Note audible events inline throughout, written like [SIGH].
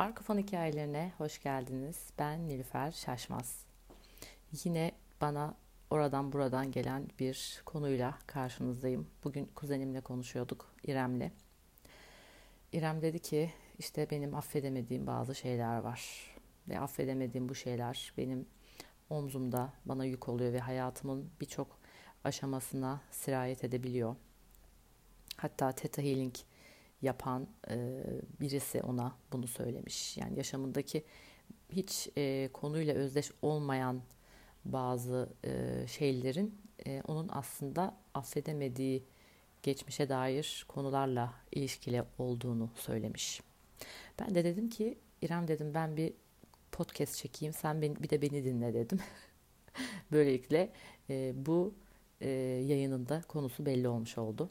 Arka fon hikayelerine hoş geldiniz. Ben Nilüfer Şaşmaz. Yine bana oradan buradan gelen bir konuyla karşınızdayım. Bugün kuzenimle konuşuyorduk İrem'le. İrem dedi ki işte benim affedemediğim bazı şeyler var. Ve affedemediğim bu şeyler benim omzumda bana yük oluyor ve hayatımın birçok aşamasına sirayet edebiliyor. Hatta Theta Healing yapan e, birisi ona bunu söylemiş. Yani yaşamındaki hiç e, konuyla özdeş olmayan bazı e, şeylerin e, onun aslında affedemediği geçmişe dair konularla ilişkili olduğunu söylemiş. Ben de dedim ki İrem dedim ben bir podcast çekeyim sen bir de beni dinle dedim. [LAUGHS] Böylelikle e, bu e, yayının da konusu belli olmuş oldu.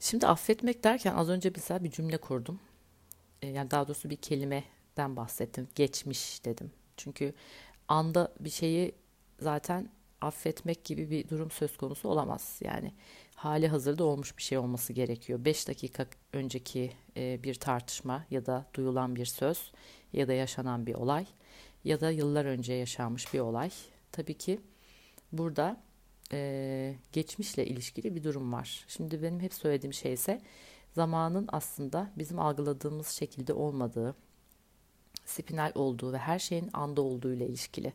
Şimdi affetmek derken az önce mesela bir cümle kurdum. E, yani daha doğrusu bir kelimeden bahsettim. Geçmiş dedim. Çünkü anda bir şeyi zaten affetmek gibi bir durum söz konusu olamaz. Yani hali hazırda olmuş bir şey olması gerekiyor. 5 dakika önceki e, bir tartışma ya da duyulan bir söz ya da yaşanan bir olay ya da yıllar önce yaşanmış bir olay. Tabii ki burada e, geçmişle ilişkili bir durum var. Şimdi benim hep söylediğim şey ise zamanın aslında bizim algıladığımız şekilde olmadığı, spinal olduğu ve her şeyin anda olduğu ile ilişkili.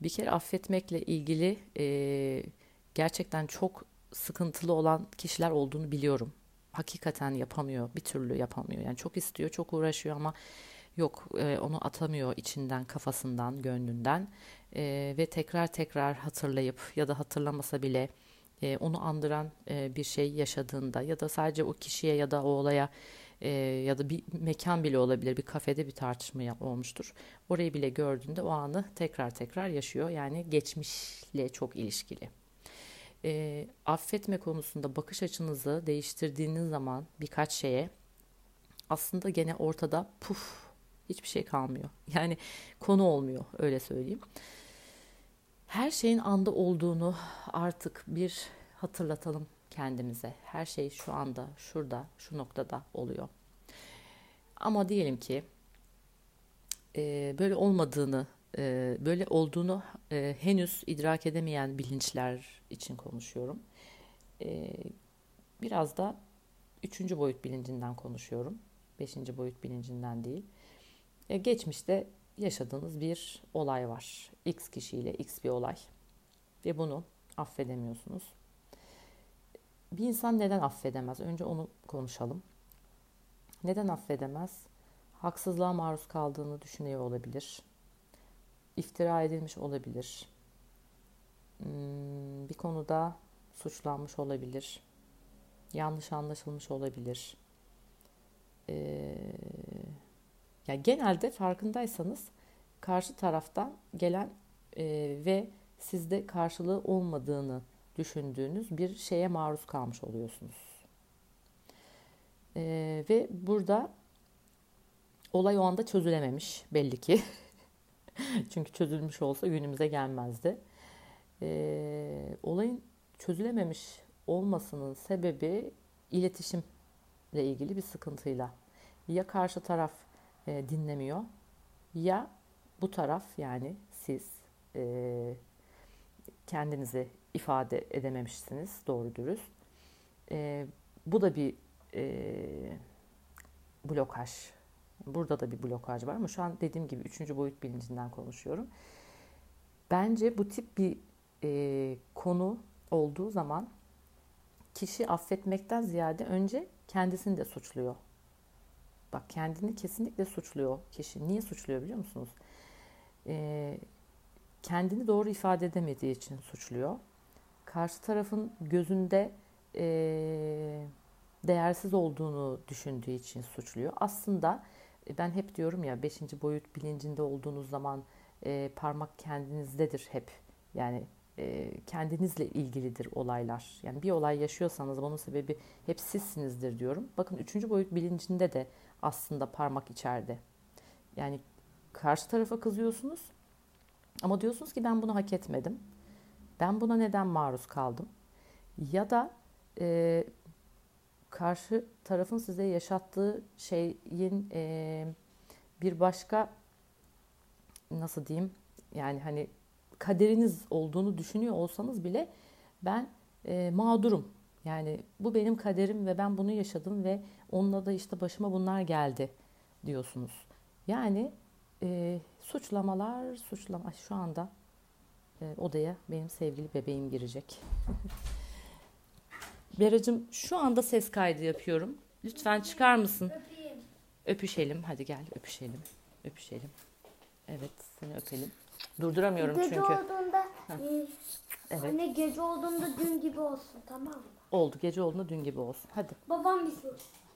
Bir kere affetmekle ilgili e, gerçekten çok sıkıntılı olan kişiler olduğunu biliyorum. Hakikaten yapamıyor, bir türlü yapamıyor. Yani çok istiyor, çok uğraşıyor ama yok e, onu atamıyor içinden, kafasından, gönlünden e, ve tekrar tekrar hatırlayıp ya da hatırlamasa bile e, onu andıran e, bir şey yaşadığında ya da sadece o kişiye ya da o olaya e, ya da bir mekan bile olabilir bir kafede bir tartışma olmuştur. Orayı bile gördüğünde o anı tekrar tekrar yaşıyor yani geçmişle çok ilişkili. E, affetme konusunda bakış açınızı değiştirdiğiniz zaman birkaç şeye aslında gene ortada puf hiçbir şey kalmıyor. [LAUGHS] Yani konu olmuyor öyle söyleyeyim her şeyin anda olduğunu artık bir hatırlatalım kendimize. Her şey şu anda, şurada, şu noktada oluyor. Ama diyelim ki e, böyle olmadığını, e, böyle olduğunu e, henüz idrak edemeyen bilinçler için konuşuyorum. E, biraz da üçüncü boyut bilincinden konuşuyorum. Beşinci boyut bilincinden değil. E, geçmişte yaşadığınız bir olay var. X kişiyle X bir olay. Ve bunu affedemiyorsunuz. Bir insan neden affedemez? Önce onu konuşalım. Neden affedemez? Haksızlığa maruz kaldığını düşünüyor olabilir. İftira edilmiş olabilir. Hmm, bir konuda suçlanmış olabilir. Yanlış anlaşılmış olabilir. Ee, yani genelde farkındaysanız karşı taraftan gelen e, ve sizde karşılığı olmadığını düşündüğünüz bir şeye maruz kalmış oluyorsunuz. E, ve burada olay o anda çözülememiş belli ki. [LAUGHS] Çünkü çözülmüş olsa günümüze gelmezdi. E, olayın çözülememiş olmasının sebebi iletişimle ilgili bir sıkıntıyla. Ya karşı taraf e, dinlemiyor ya bu taraf yani siz e, kendinizi ifade edememişsiniz doğru dürüst. E, bu da bir e, blokaj. Burada da bir blokaj var ama şu an dediğim gibi üçüncü boyut bilincinden konuşuyorum. Bence bu tip bir e, konu olduğu zaman kişi affetmekten ziyade önce kendisini de suçluyor. Bak kendini kesinlikle suçluyor kişi. Niye suçluyor biliyor musunuz? Ee, kendini doğru ifade edemediği için suçluyor. Karşı tarafın gözünde e, değersiz olduğunu düşündüğü için suçluyor. Aslında e, ben hep diyorum ya beşinci boyut bilincinde olduğunuz zaman e, parmak kendinizdedir hep. Yani e, kendinizle ilgilidir olaylar. Yani bir olay yaşıyorsanız bunun sebebi hep sizsinizdir diyorum. Bakın üçüncü boyut bilincinde de aslında parmak içeride. Yani karşı tarafa kızıyorsunuz ama diyorsunuz ki ben bunu hak etmedim. Ben buna neden maruz kaldım? Ya da e, karşı tarafın size yaşattığı şeyin e, bir başka nasıl diyeyim yani hani kaderiniz olduğunu düşünüyor olsanız bile ben e, mağdurum. Yani bu benim kaderim ve ben bunu yaşadım ve onunla da işte başıma bunlar geldi diyorsunuz. Yani e, suçlamalar, suçlama şu anda e, odaya benim sevgili bebeğim girecek. [LAUGHS] Beracığım şu anda ses kaydı yapıyorum. Lütfen çıkar mısın? Öpeyim. Öpüşelim. Hadi gel öpüşelim. Öpüşelim. Evet seni öpelim. Durduramıyorum Gece çünkü. olduğunda Evet. anne gece olduğunda dün gibi olsun tamam mı? Oldu. Gece olduğunda dün gibi olsun. Hadi. Babam bizi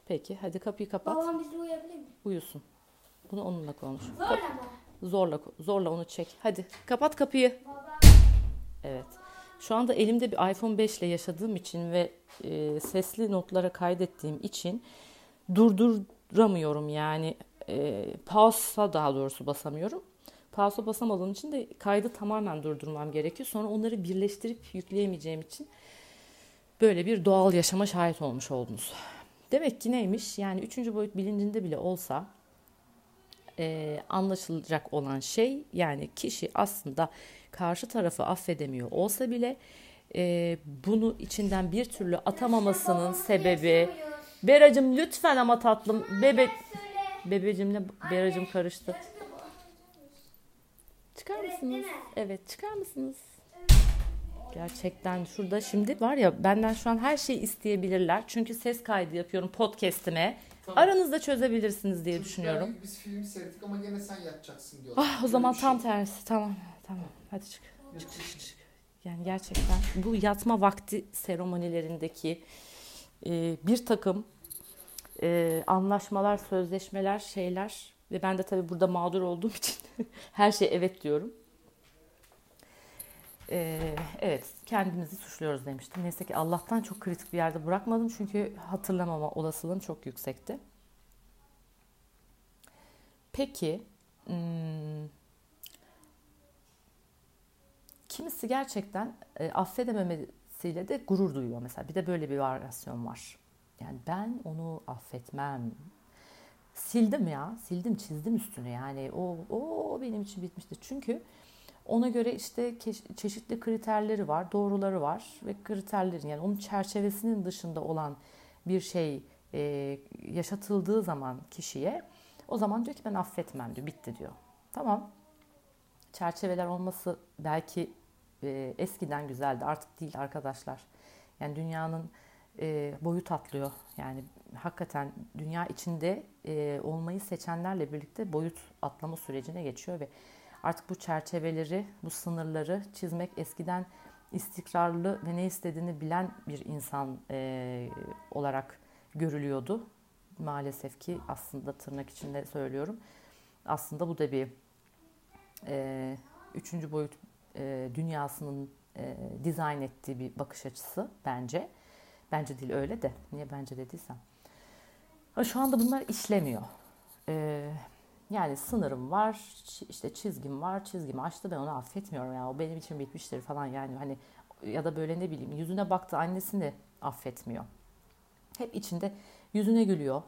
Peki. Hadi kapıyı kapat. Babam bizi uyuyabilir mi? Uyusun. Bunu onunla konuş. Zorla mı? Zorla zorla onu çek. Hadi kapat kapıyı. Baba. Evet. Şu anda elimde bir iPhone 5 ile yaşadığım için ve e, sesli notlara kaydettiğim için durduramıyorum yani e, pause'a daha doğrusu basamıyorum. Pause'a basamadığım için de kaydı tamamen durdurmam gerekiyor. Sonra onları birleştirip yükleyemeyeceğim için böyle bir doğal yaşama şahit olmuş oldunuz. Demek ki neymiş? Yani üçüncü boyut bilincinde bile olsa e, anlaşılacak olan şey yani kişi aslında karşı tarafı affedemiyor olsa bile e, bunu içinden bir türlü atamamasının sebebi Beracım lütfen ama tatlım bebe bebecimle Beracım karıştı. Çıkar Evet, mısınız? değil mi? Evet çıkar mısınız? Gerçekten şurada şimdi var ya benden şu an her şeyi isteyebilirler. Çünkü ses kaydı yapıyorum podcast'ime. Tamam. Aranızda çözebilirsiniz diye düşünüyorum. Çocuklar, Biz film seyrettik ama gene sen yatacaksın diyorlar. Ah o Öyle zaman bir tam şey. tersi. Tamam tamam hadi çık. Yok, çık. Yani gerçekten bu yatma vakti seremonilerindeki e, bir takım e, anlaşmalar, sözleşmeler, şeyler ve ben de tabii burada mağdur olduğum [LAUGHS] için her şey evet diyorum. E, evet kendimizi suçluyoruz demiştim. Neyse ki Allah'tan çok kritik bir yerde bırakmadım çünkü hatırlamama olasılığım çok yüksekti. Peki hmm, kimisi gerçekten e, affedememesiyle de gurur duyuyor mesela. Bir de böyle bir varyasyon var. Yani ben onu affetmem. Sildim ya, sildim, çizdim üstüne. Yani o, o benim için bitmiştir. Çünkü ona göre işte çeşitli kriterleri var, doğruları var ve kriterlerin yani onun çerçevesinin dışında olan bir şey e, yaşatıldığı zaman kişiye o zaman diyor ki ben affetmem diyor, bitti diyor. Tamam. Çerçeveler olması belki e, eskiden güzeldi, artık değil arkadaşlar. Yani dünyanın e, boyut atlıyor. Yani hakikaten dünya içinde e, olmayı seçenlerle birlikte boyut atlama sürecine geçiyor ve artık bu çerçeveleri, bu sınırları çizmek eskiden istikrarlı ve ne istediğini bilen bir insan e, olarak görülüyordu. Maalesef ki aslında tırnak içinde söylüyorum. Aslında bu da bir e, üçüncü boyut e, dünyasının e, dizayn ettiği bir bakış açısı bence. Bence değil öyle de. Niye bence dediysem. Şu anda bunlar işlemiyor. E, yani sınırım var, işte çizgim var, çizgimi aştı ben onu affetmiyorum ya. O benim için bitmiştir falan yani hani ya da böyle ne bileyim yüzüne baktı annesini affetmiyor. Hep içinde yüzüne gülüyor.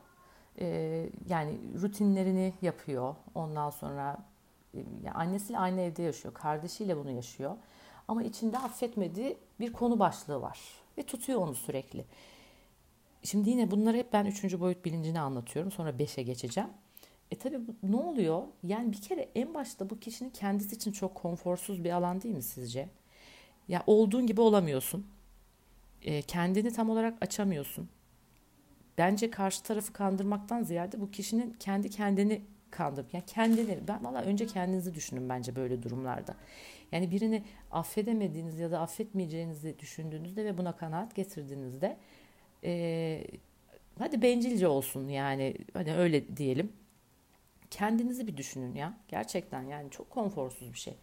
E, yani rutinlerini yapıyor. Ondan sonra e, yani annesiyle aynı evde yaşıyor. Kardeşiyle bunu yaşıyor. Ama içinde affetmediği bir konu başlığı var. Ve tutuyor onu sürekli. Şimdi yine bunları hep ben üçüncü boyut bilincini anlatıyorum. Sonra beşe geçeceğim. E tabi ne oluyor? Yani bir kere en başta bu kişinin kendisi için çok konforsuz bir alan değil mi sizce? Ya olduğun gibi olamıyorsun. E, kendini tam olarak açamıyorsun. Bence karşı tarafı kandırmaktan ziyade bu kişinin kendi kendini kandırıp yani kendini ben valla önce kendinizi düşünün bence böyle durumlarda. Yani birini affedemediğiniz ya da affetmeyeceğinizi düşündüğünüzde ve buna kanaat getirdiğinizde eee, hadi bencilce olsun yani hani öyle diyelim. Kendinizi bir düşünün ya. Gerçekten yani çok konforsuz bir şey.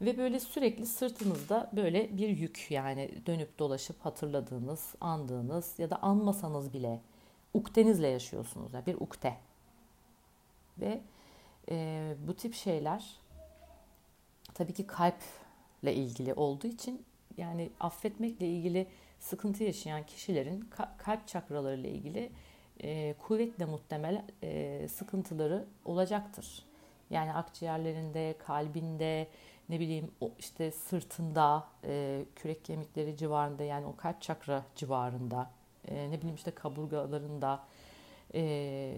Ve böyle sürekli sırtınızda böyle bir yük yani dönüp dolaşıp hatırladığınız, andığınız ya da anmasanız bile ukdenizle yaşıyorsunuz. Yani bir ukde. Ve e, bu tip şeyler tabii ki kalple ilgili olduğu için yani affetmekle ilgili sıkıntı yaşayan kişilerin ka- kalp çakraları ile ilgili e, kuvvetle muhtemel e, sıkıntıları olacaktır. Yani akciğerlerinde, kalbinde, ne bileyim işte sırtında, e, kürek kemikleri civarında yani o kalp çakra civarında, e, ne bileyim işte kaburgalarında, e,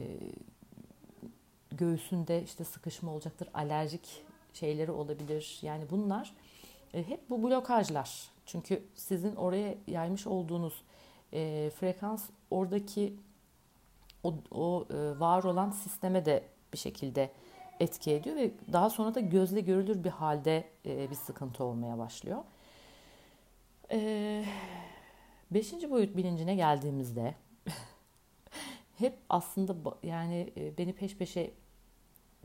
göğsünde işte sıkışma olacaktır, alerjik şeyleri olabilir. Yani bunlar e, hep bu blokajlar. Çünkü sizin oraya yaymış olduğunuz e, frekans oradaki o, o e, var olan sisteme de bir şekilde etki ediyor ve daha sonra da gözle görülür bir halde bir sıkıntı olmaya başlıyor. Beşinci boyut bilincine geldiğimizde [LAUGHS] hep aslında yani beni peş peşe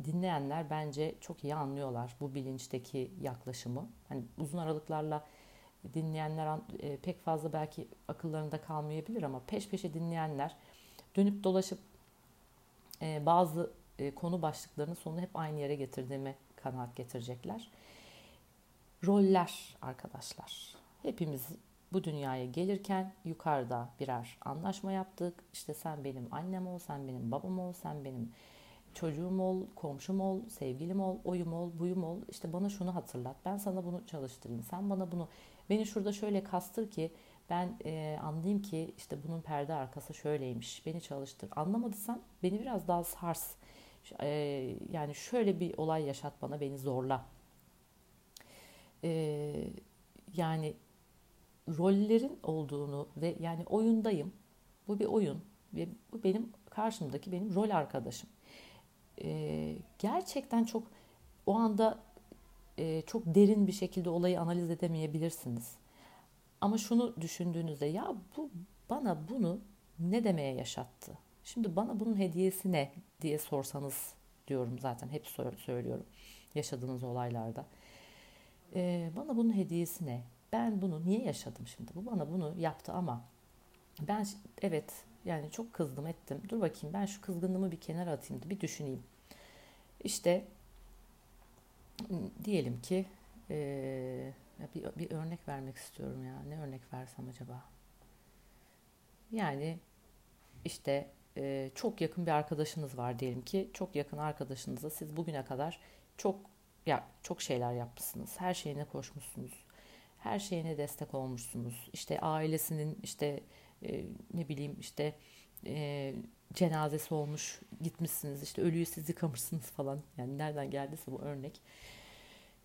dinleyenler bence çok iyi anlıyorlar bu bilinçteki yaklaşımı. Hani uzun aralıklarla dinleyenler e, pek fazla belki akıllarında kalmayabilir ama peş peşe dinleyenler dönüp dolaşıp e, bazı e, konu başlıklarının sonunu hep aynı yere getirdiğimi kanaat getirecekler. Roller arkadaşlar. Hepimiz bu dünyaya gelirken yukarıda birer anlaşma yaptık. İşte sen benim annem ol, sen benim babam ol, sen benim çocuğum ol, komşum ol, sevgilim ol, oyum ol, buyum ol. İşte bana şunu hatırlat. Ben sana bunu çalıştırayım. Sen bana bunu beni şurada şöyle kastır ki ben e, anlayayım ki işte bunun perde arkası şöyleymiş. Beni çalıştır. Anlamadıysan beni biraz daha sars. E, yani şöyle bir olay yaşat bana, beni zorla. E, yani rollerin olduğunu ve yani oyundayım. Bu bir oyun ve bu benim karşımdaki benim rol arkadaşım. E, gerçekten çok o anda e, çok derin bir şekilde olayı analiz edemeyebilirsiniz. Ama şunu düşündüğünüzde ya bu bana bunu ne demeye yaşattı? Şimdi bana bunun hediyesi ne diye sorsanız diyorum zaten hep söylüyorum yaşadığınız olaylarda. Ee, bana bunun hediyesi ne? Ben bunu niye yaşadım şimdi? Bu bana bunu yaptı ama ben evet yani çok kızdım ettim. Dur bakayım ben şu kızgınlığımı bir kenara atayım bir düşüneyim. İşte diyelim ki e, bir, bir örnek vermek istiyorum ya. Ne örnek versem acaba? Yani işte e, çok yakın bir arkadaşınız var diyelim ki. Çok yakın arkadaşınıza siz bugüne kadar çok ya çok şeyler yapmışsınız. Her şeyine koşmuşsunuz. Her şeyine destek olmuşsunuz. İşte ailesinin işte e, ne bileyim işte e, cenazesi olmuş gitmişsiniz işte ölüyü siz yıkamışsınız falan. Yani nereden geldiyse bu örnek.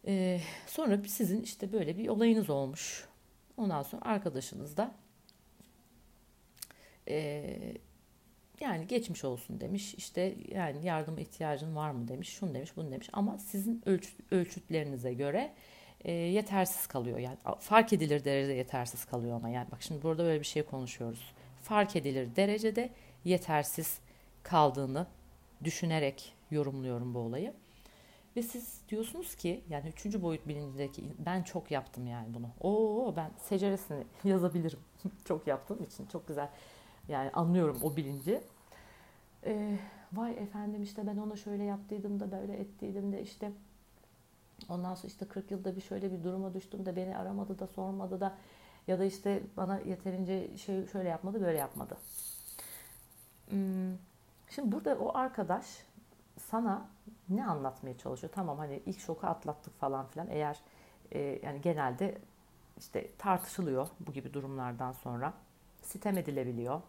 Ee, sonra sizin işte böyle bir olayınız olmuş. Ondan sonra arkadaşınız da e, yani geçmiş olsun demiş işte yani yardıma ihtiyacın var mı demiş şunu demiş bunu demiş. Ama sizin ölç, ölçütlerinize göre e, yetersiz kalıyor yani fark edilir derecede yetersiz kalıyor ama yani bak şimdi burada böyle bir şey konuşuyoruz fark edilir derecede yetersiz kaldığını düşünerek yorumluyorum bu olayı. Ve siz diyorsunuz ki yani üçüncü boyut bilincindeki ben çok yaptım yani bunu. Oo ben seceresini [LAUGHS] yazabilirim. [LAUGHS] çok yaptığım için çok güzel. Yani anlıyorum o bilinci. Ee, vay efendim işte ben ona şöyle yaptıydım da böyle ettiydim de işte ondan sonra işte 40 yılda bir şöyle bir duruma düştüm de beni aramadı da sormadı da ya da işte bana yeterince şey şöyle yapmadı böyle yapmadı. Hmm, şimdi burada o arkadaş sana ne anlatmaya çalışıyor? Tamam hani ilk şoku atlattık falan filan. Eğer e, yani genelde işte tartışılıyor bu gibi durumlardan sonra. Sitem edilebiliyor.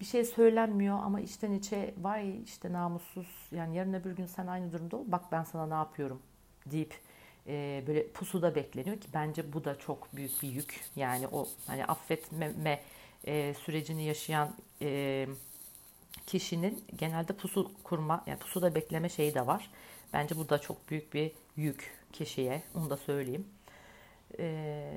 Bir şey söylenmiyor ama içten içe vay işte namussuz yani yarın öbür gün sen aynı durumda ol bak ben sana ne yapıyorum deyip e, böyle pusuda bekleniyor ki bence bu da çok büyük bir yük. Yani o hani affetmeme e, sürecini yaşayan e, kişinin genelde pusu kurma, yani pusuda bekleme şeyi de var. Bence bu da çok büyük bir yük kişiye. Onu da söyleyeyim. Ee,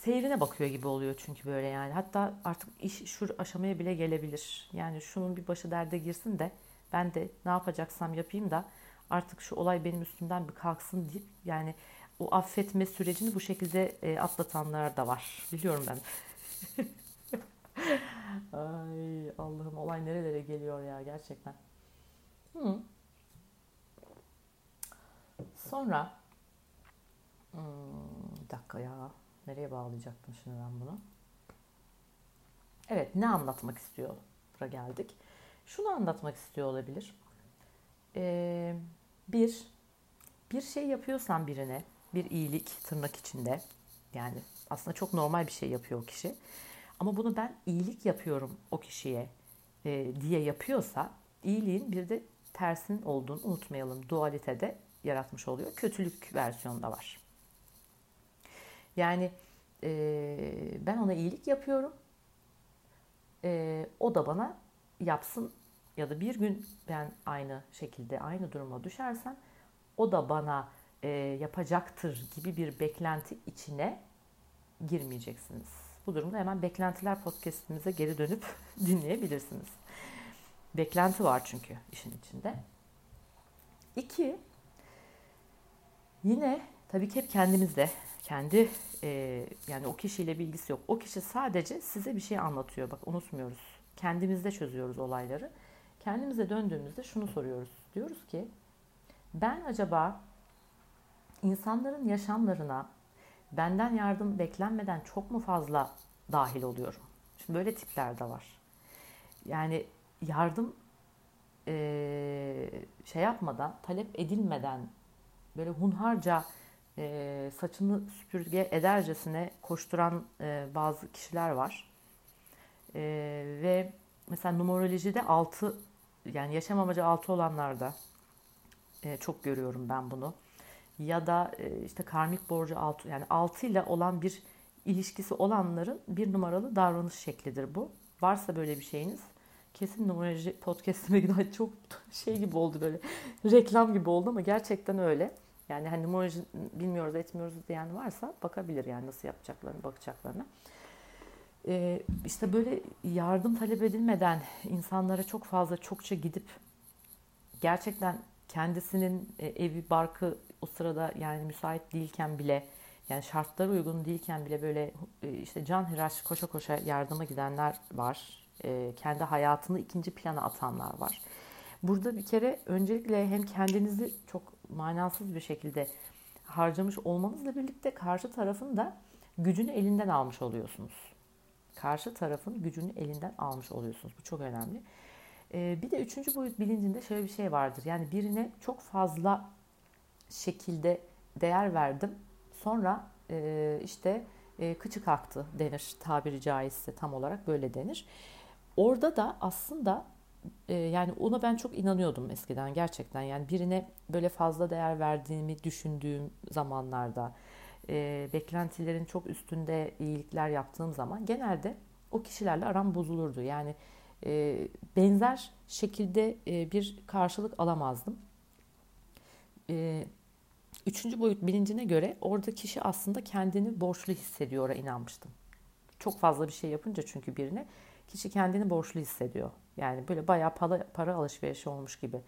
seyrine bakıyor gibi oluyor çünkü böyle yani. Hatta artık iş şu aşamaya bile gelebilir. Yani şunun bir başı derde girsin de ben de ne yapacaksam yapayım da artık şu olay benim üstümden bir kalksın deyip yani o affetme sürecini bu şekilde e, atlatanlar da var. Biliyorum ben. [LAUGHS] Ay Allah'ım olay nerelere geliyor ya gerçekten. Hı. Sonra hmm, bir dakika ya nereye bağlayacaktım şimdi ben bunu? Evet ne anlatmak istiyor? Buraya geldik. Şunu anlatmak istiyor olabilir. Ee, bir, bir şey yapıyorsan birine bir iyilik tırnak içinde yani aslında çok normal bir şey yapıyor o kişi. Ama bunu ben iyilik yapıyorum o kişiye e, diye yapıyorsa iyiliğin bir de tersin olduğunu unutmayalım. Dualitede yaratmış oluyor. Kötülük versiyonda var. Yani e, ben ona iyilik yapıyorum. E, o da bana yapsın ya da bir gün ben aynı şekilde aynı duruma düşersem o da bana e, yapacaktır gibi bir beklenti içine girmeyeceksiniz. Bu durumda hemen Beklentiler podcastimize geri dönüp [LAUGHS] dinleyebilirsiniz. Beklenti var çünkü işin içinde. İki, yine tabii ki hep kendimizde, kendi e, yani o kişiyle bilgisi yok. O kişi sadece size bir şey anlatıyor. Bak unutmuyoruz. Kendimizde çözüyoruz olayları. Kendimize döndüğümüzde şunu soruyoruz. Diyoruz ki ben acaba insanların yaşamlarına benden yardım beklenmeden çok mu fazla dahil oluyorum? Şimdi böyle tipler de var. Yani yardım e, şey yapmadan, talep edilmeden böyle hunharca e, saçını süpürge edercesine koşturan e, bazı kişiler var. E, ve mesela numerolojide 6 yani yaşam amacı 6 olanlarda e, çok görüyorum ben bunu. Ya da e, işte karmik borcu 6 yani 6 ile olan bir ilişkisi olanların bir numaralı davranış şeklidir bu. Varsa böyle bir şeyiniz kesin numeroloji podcastime gidiyor. [LAUGHS] Çok şey gibi oldu böyle reklam gibi oldu ama gerçekten öyle. Yani hani numeroloji bilmiyoruz etmiyoruz diyen varsa bakabilir yani nasıl yapacaklarını bakacaklarına. Ee, işte böyle yardım talep edilmeden insanlara çok fazla çokça gidip gerçekten kendisinin e, evi barkı o sırada yani müsait değilken bile yani şartları uygun değilken bile böyle e, işte can hıraş koşa koşa yardıma gidenler var. E, kendi hayatını ikinci plana atanlar var. Burada bir kere öncelikle hem kendinizi çok manasız bir şekilde harcamış olmanızla birlikte karşı tarafın da gücünü elinden almış oluyorsunuz. Karşı tarafın gücünü elinden almış oluyorsunuz. Bu çok önemli. Ee, bir de üçüncü boyut bilincinde şöyle bir şey vardır. Yani birine çok fazla şekilde değer verdim. Sonra e, işte e, kıçı kalktı denir tabiri caizse tam olarak böyle denir. Orada da aslında e, yani ona ben çok inanıyordum eskiden gerçekten. Yani birine böyle fazla değer verdiğimi düşündüğüm zamanlarda e, beklentilerin çok üstünde iyilikler yaptığım zaman genelde o kişilerle aram bozulurdu. Yani e, benzer şekilde e, bir karşılık alamazdım. E, üçüncü boyut bilincine göre orada kişi aslında kendini borçlu hissediyor'a inanmıştım. Çok fazla bir şey yapınca çünkü birine kişi kendini borçlu hissediyor. Yani böyle bayağı para, para alışverişi olmuş gibi.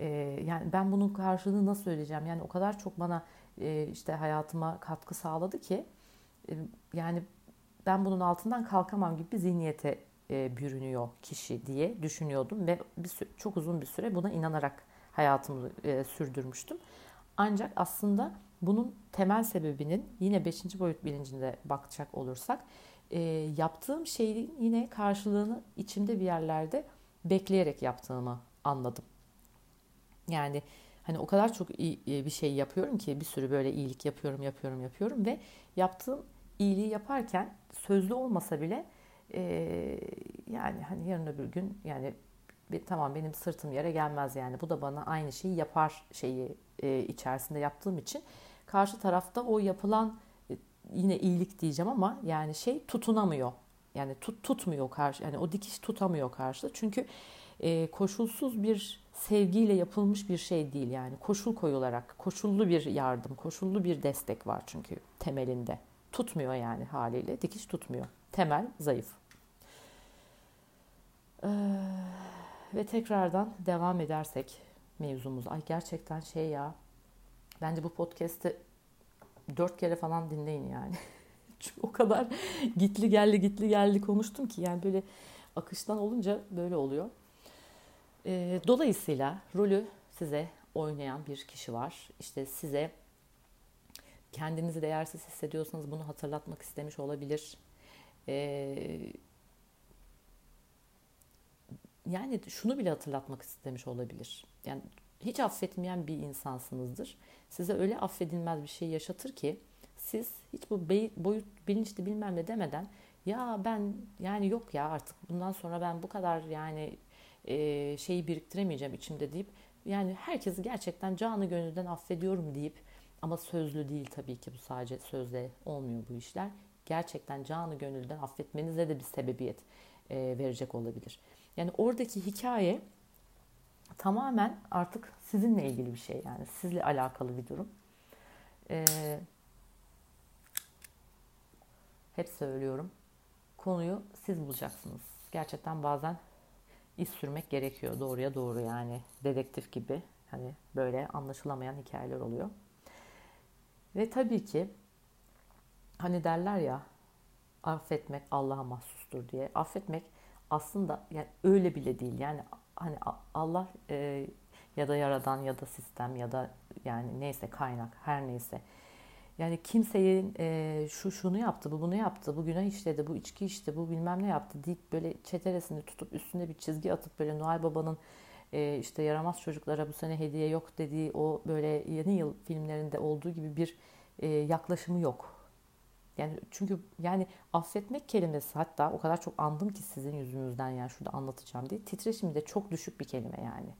Ee, yani ben bunun karşılığını nasıl ödeyeceğim? Yani o kadar çok bana e, işte hayatıma katkı sağladı ki e, yani ben bunun altından kalkamam gibi bir zihniyete e, bürünüyor kişi diye düşünüyordum ve bir çok uzun bir süre buna inanarak hayatımı e, sürdürmüştüm. Ancak aslında bunun temel sebebinin yine 5. boyut bilincinde bakacak olursak e, yaptığım şeyin yine karşılığını içimde bir yerlerde bekleyerek yaptığımı anladım. Yani hani o kadar çok iyi bir şey yapıyorum ki bir sürü böyle iyilik yapıyorum, yapıyorum, yapıyorum ve yaptığım iyiliği yaparken sözlü olmasa bile e, yani hani yarın öbür gün yani bir, tamam benim sırtım yere gelmez yani bu da bana aynı şeyi yapar şeyi e, içerisinde yaptığım için karşı tarafta o yapılan e, yine iyilik diyeceğim ama yani şey tutunamıyor. Yani tut tutmuyor karşı yani o dikiş tutamıyor karşıda. Çünkü e, koşulsuz bir sevgiyle yapılmış bir şey değil yani koşul koyularak koşullu bir yardım, koşullu bir destek var çünkü temelinde. Tutmuyor yani haliyle dikiş tutmuyor. Temel zayıf. Ee, ve tekrardan devam edersek mevzumuz. Ay gerçekten şey ya. Bence bu podcast'i dört kere falan dinleyin yani. [LAUGHS] Çünkü o kadar gitli geldi gitli geldi konuştum ki yani böyle akıştan olunca böyle oluyor. E, dolayısıyla rolü size oynayan bir kişi var. İşte size kendinizi değersiz hissediyorsanız bunu hatırlatmak istemiş olabilir. E, yani şunu bile hatırlatmak istemiş olabilir. Yani hiç affetmeyen bir insansınızdır. Size öyle affedilmez bir şey yaşatır ki siz hiç bu boyut bilinçli bilmem ne demeden ya ben yani yok ya artık bundan sonra ben bu kadar yani e, şeyi biriktiremeyeceğim içimde deyip yani herkesi gerçekten canı gönülden affediyorum deyip ama sözlü değil tabii ki bu sadece sözle olmuyor bu işler. Gerçekten canı gönülden affetmenize de bir sebebiyet e, verecek olabilir. Yani oradaki hikaye tamamen artık sizinle ilgili bir şey yani sizle alakalı bir durum. E, hep söylüyorum konuyu siz bulacaksınız. Gerçekten bazen iz sürmek gerekiyor doğruya doğru yani dedektif gibi hani böyle anlaşılamayan hikayeler oluyor. Ve tabii ki hani derler ya affetmek Allah'a mahsustur diye. Affetmek aslında yani öyle bile değil. Yani hani Allah e, ya da yaradan ya da sistem ya da yani neyse kaynak her neyse yani kimseyin e, şu şunu yaptı, bu bunu yaptı, bu günah işledi, bu içki işte, bu bilmem ne yaptı deyip böyle çeteresini tutup üstüne bir çizgi atıp böyle Noel Baba'nın e, işte yaramaz çocuklara bu sene hediye yok dediği o böyle yeni yıl filmlerinde olduğu gibi bir e, yaklaşımı yok. Yani çünkü yani affetmek kelimesi hatta o kadar çok andım ki sizin yüzünüzden yani şurada anlatacağım diye titreşimi de çok düşük bir kelime yani.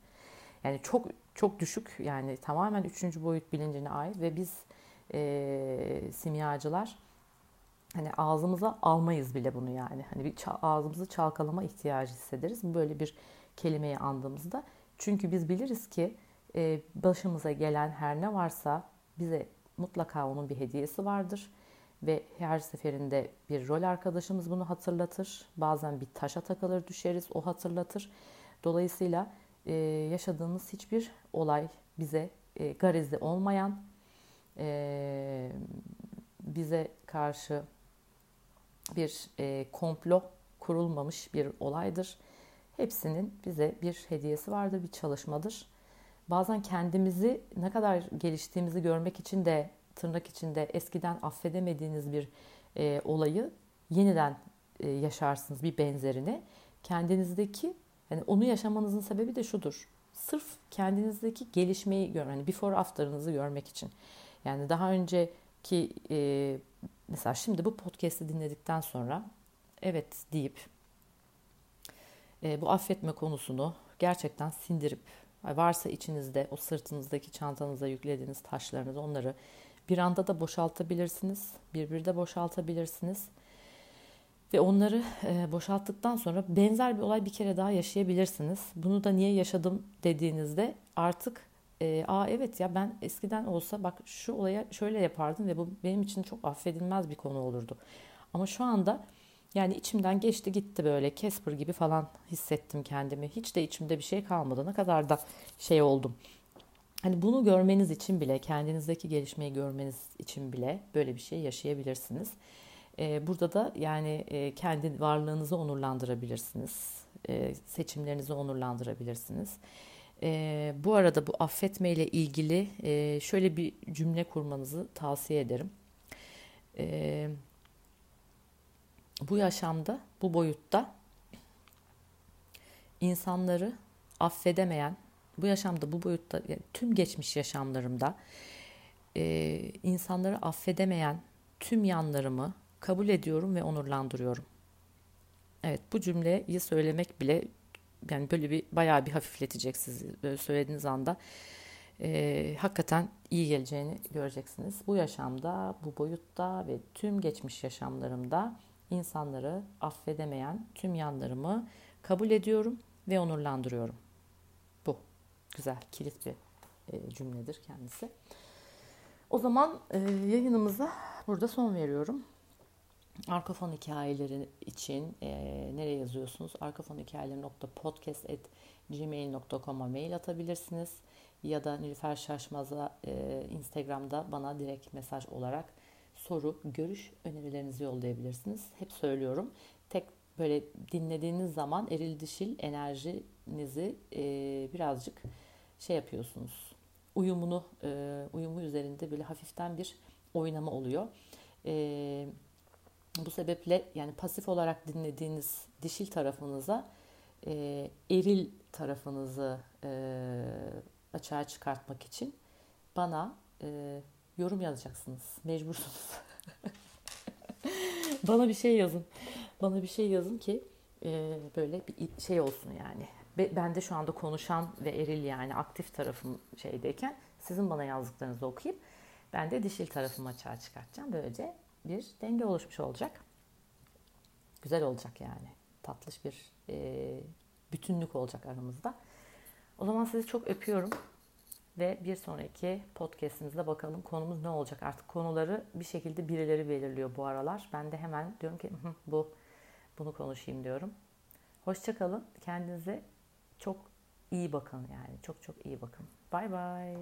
Yani çok çok düşük yani tamamen üçüncü boyut bilincine ait ve biz e, simyacılar hani ağzımıza almayız bile bunu yani. Hani bir ağzımızı çalkalama ihtiyacı hissederiz. Böyle bir kelimeyi andığımızda. Çünkü biz biliriz ki e, başımıza gelen her ne varsa bize mutlaka onun bir hediyesi vardır. Ve her seferinde bir rol arkadaşımız bunu hatırlatır. Bazen bir taşa takılır düşeriz o hatırlatır. Dolayısıyla e, yaşadığımız hiçbir olay bize e, garezi olmayan e, bize karşı bir e, komplo kurulmamış bir olaydır. Hepsinin bize bir hediyesi vardır, bir çalışmadır. Bazen kendimizi ne kadar geliştiğimizi görmek için de tırnak içinde eskiden affedemediğiniz bir e, olayı yeniden e, yaşarsınız bir benzerini. Kendinizdeki yani onu yaşamanızın sebebi de şudur. Sırf kendinizdeki gelişmeyi görmek, yani before after'ınızı görmek için. Yani daha önceki e, mesela şimdi bu podcast'i dinledikten sonra evet deyip e, bu affetme konusunu gerçekten sindirip varsa içinizde o sırtınızdaki çantanıza yüklediğiniz taşlarınızı onları bir anda da boşaltabilirsiniz. Bir de boşaltabilirsiniz. Ve onları e, boşalttıktan sonra benzer bir olay bir kere daha yaşayabilirsiniz. Bunu da niye yaşadım dediğinizde artık e, aa evet ya ben eskiden olsa bak şu olaya şöyle yapardım ve bu benim için çok affedilmez bir konu olurdu. Ama şu anda yani içimden geçti gitti böyle Casper gibi falan hissettim kendimi. Hiç de içimde bir şey kalmadı. Ne kadar da şey oldum. Hani bunu görmeniz için bile, kendinizdeki gelişmeyi görmeniz için bile böyle bir şey yaşayabilirsiniz. Ee, burada da yani e, kendi varlığınızı onurlandırabilirsiniz. Ee, seçimlerinizi onurlandırabilirsiniz. E, bu arada bu affetme ile ilgili e, şöyle bir cümle kurmanızı tavsiye ederim. E, bu yaşamda, bu boyutta insanları affedemeyen, bu yaşamda, bu boyutta, yani tüm geçmiş yaşamlarımda e, insanları affedemeyen tüm yanlarımı kabul ediyorum ve onurlandırıyorum. Evet bu cümleyi söylemek bile yani böyle bir bayağı bir hafifletecek sizi böyle söylediğiniz anda e, hakikaten iyi geleceğini göreceksiniz. Bu yaşamda, bu boyutta ve tüm geçmiş yaşamlarımda insanları affedemeyen tüm yanlarımı kabul ediyorum ve onurlandırıyorum. Bu güzel, kilit bir e, cümledir kendisi. O zaman e, yayınımıza burada son veriyorum. Arkafon hikayeleri için e, nereye yazıyorsunuz? arkafonhikayeleri.podcast.gmail.com'a mail atabilirsiniz. Ya da Nilüfer Şaşmaz'a e, Instagram'da bana direkt mesaj olarak soru, görüş, önerilerinizi yollayabilirsiniz. Hep söylüyorum. Tek böyle dinlediğiniz zaman eril dişil enerjinizi e, birazcık şey yapıyorsunuz. Uyumunu, e, uyumu üzerinde böyle hafiften bir oynama oluyor. E, bu sebeple yani pasif olarak dinlediğiniz dişil tarafınıza e, eril tarafınızı e, açığa çıkartmak için bana e, yorum yazacaksınız. Mecbursunuz. [LAUGHS] bana bir şey yazın. Bana bir şey yazın ki e, böyle bir şey olsun yani. Be- Ben de şu anda konuşan ve eril yani aktif tarafım şeydeyken sizin bana yazdıklarınızı okuyup ben de dişil tarafımı açığa çıkartacağım. Böylece bir denge oluşmuş olacak. Güzel olacak yani. Tatlış bir e, bütünlük olacak aramızda. O zaman sizi çok öpüyorum. Ve bir sonraki podcastimizde bakalım konumuz ne olacak. Artık konuları bir şekilde birileri belirliyor bu aralar. Ben de hemen diyorum ki "Hı, bu bunu konuşayım diyorum. Hoşçakalın. Kendinize çok iyi bakın yani. Çok çok iyi bakın. Bay bay.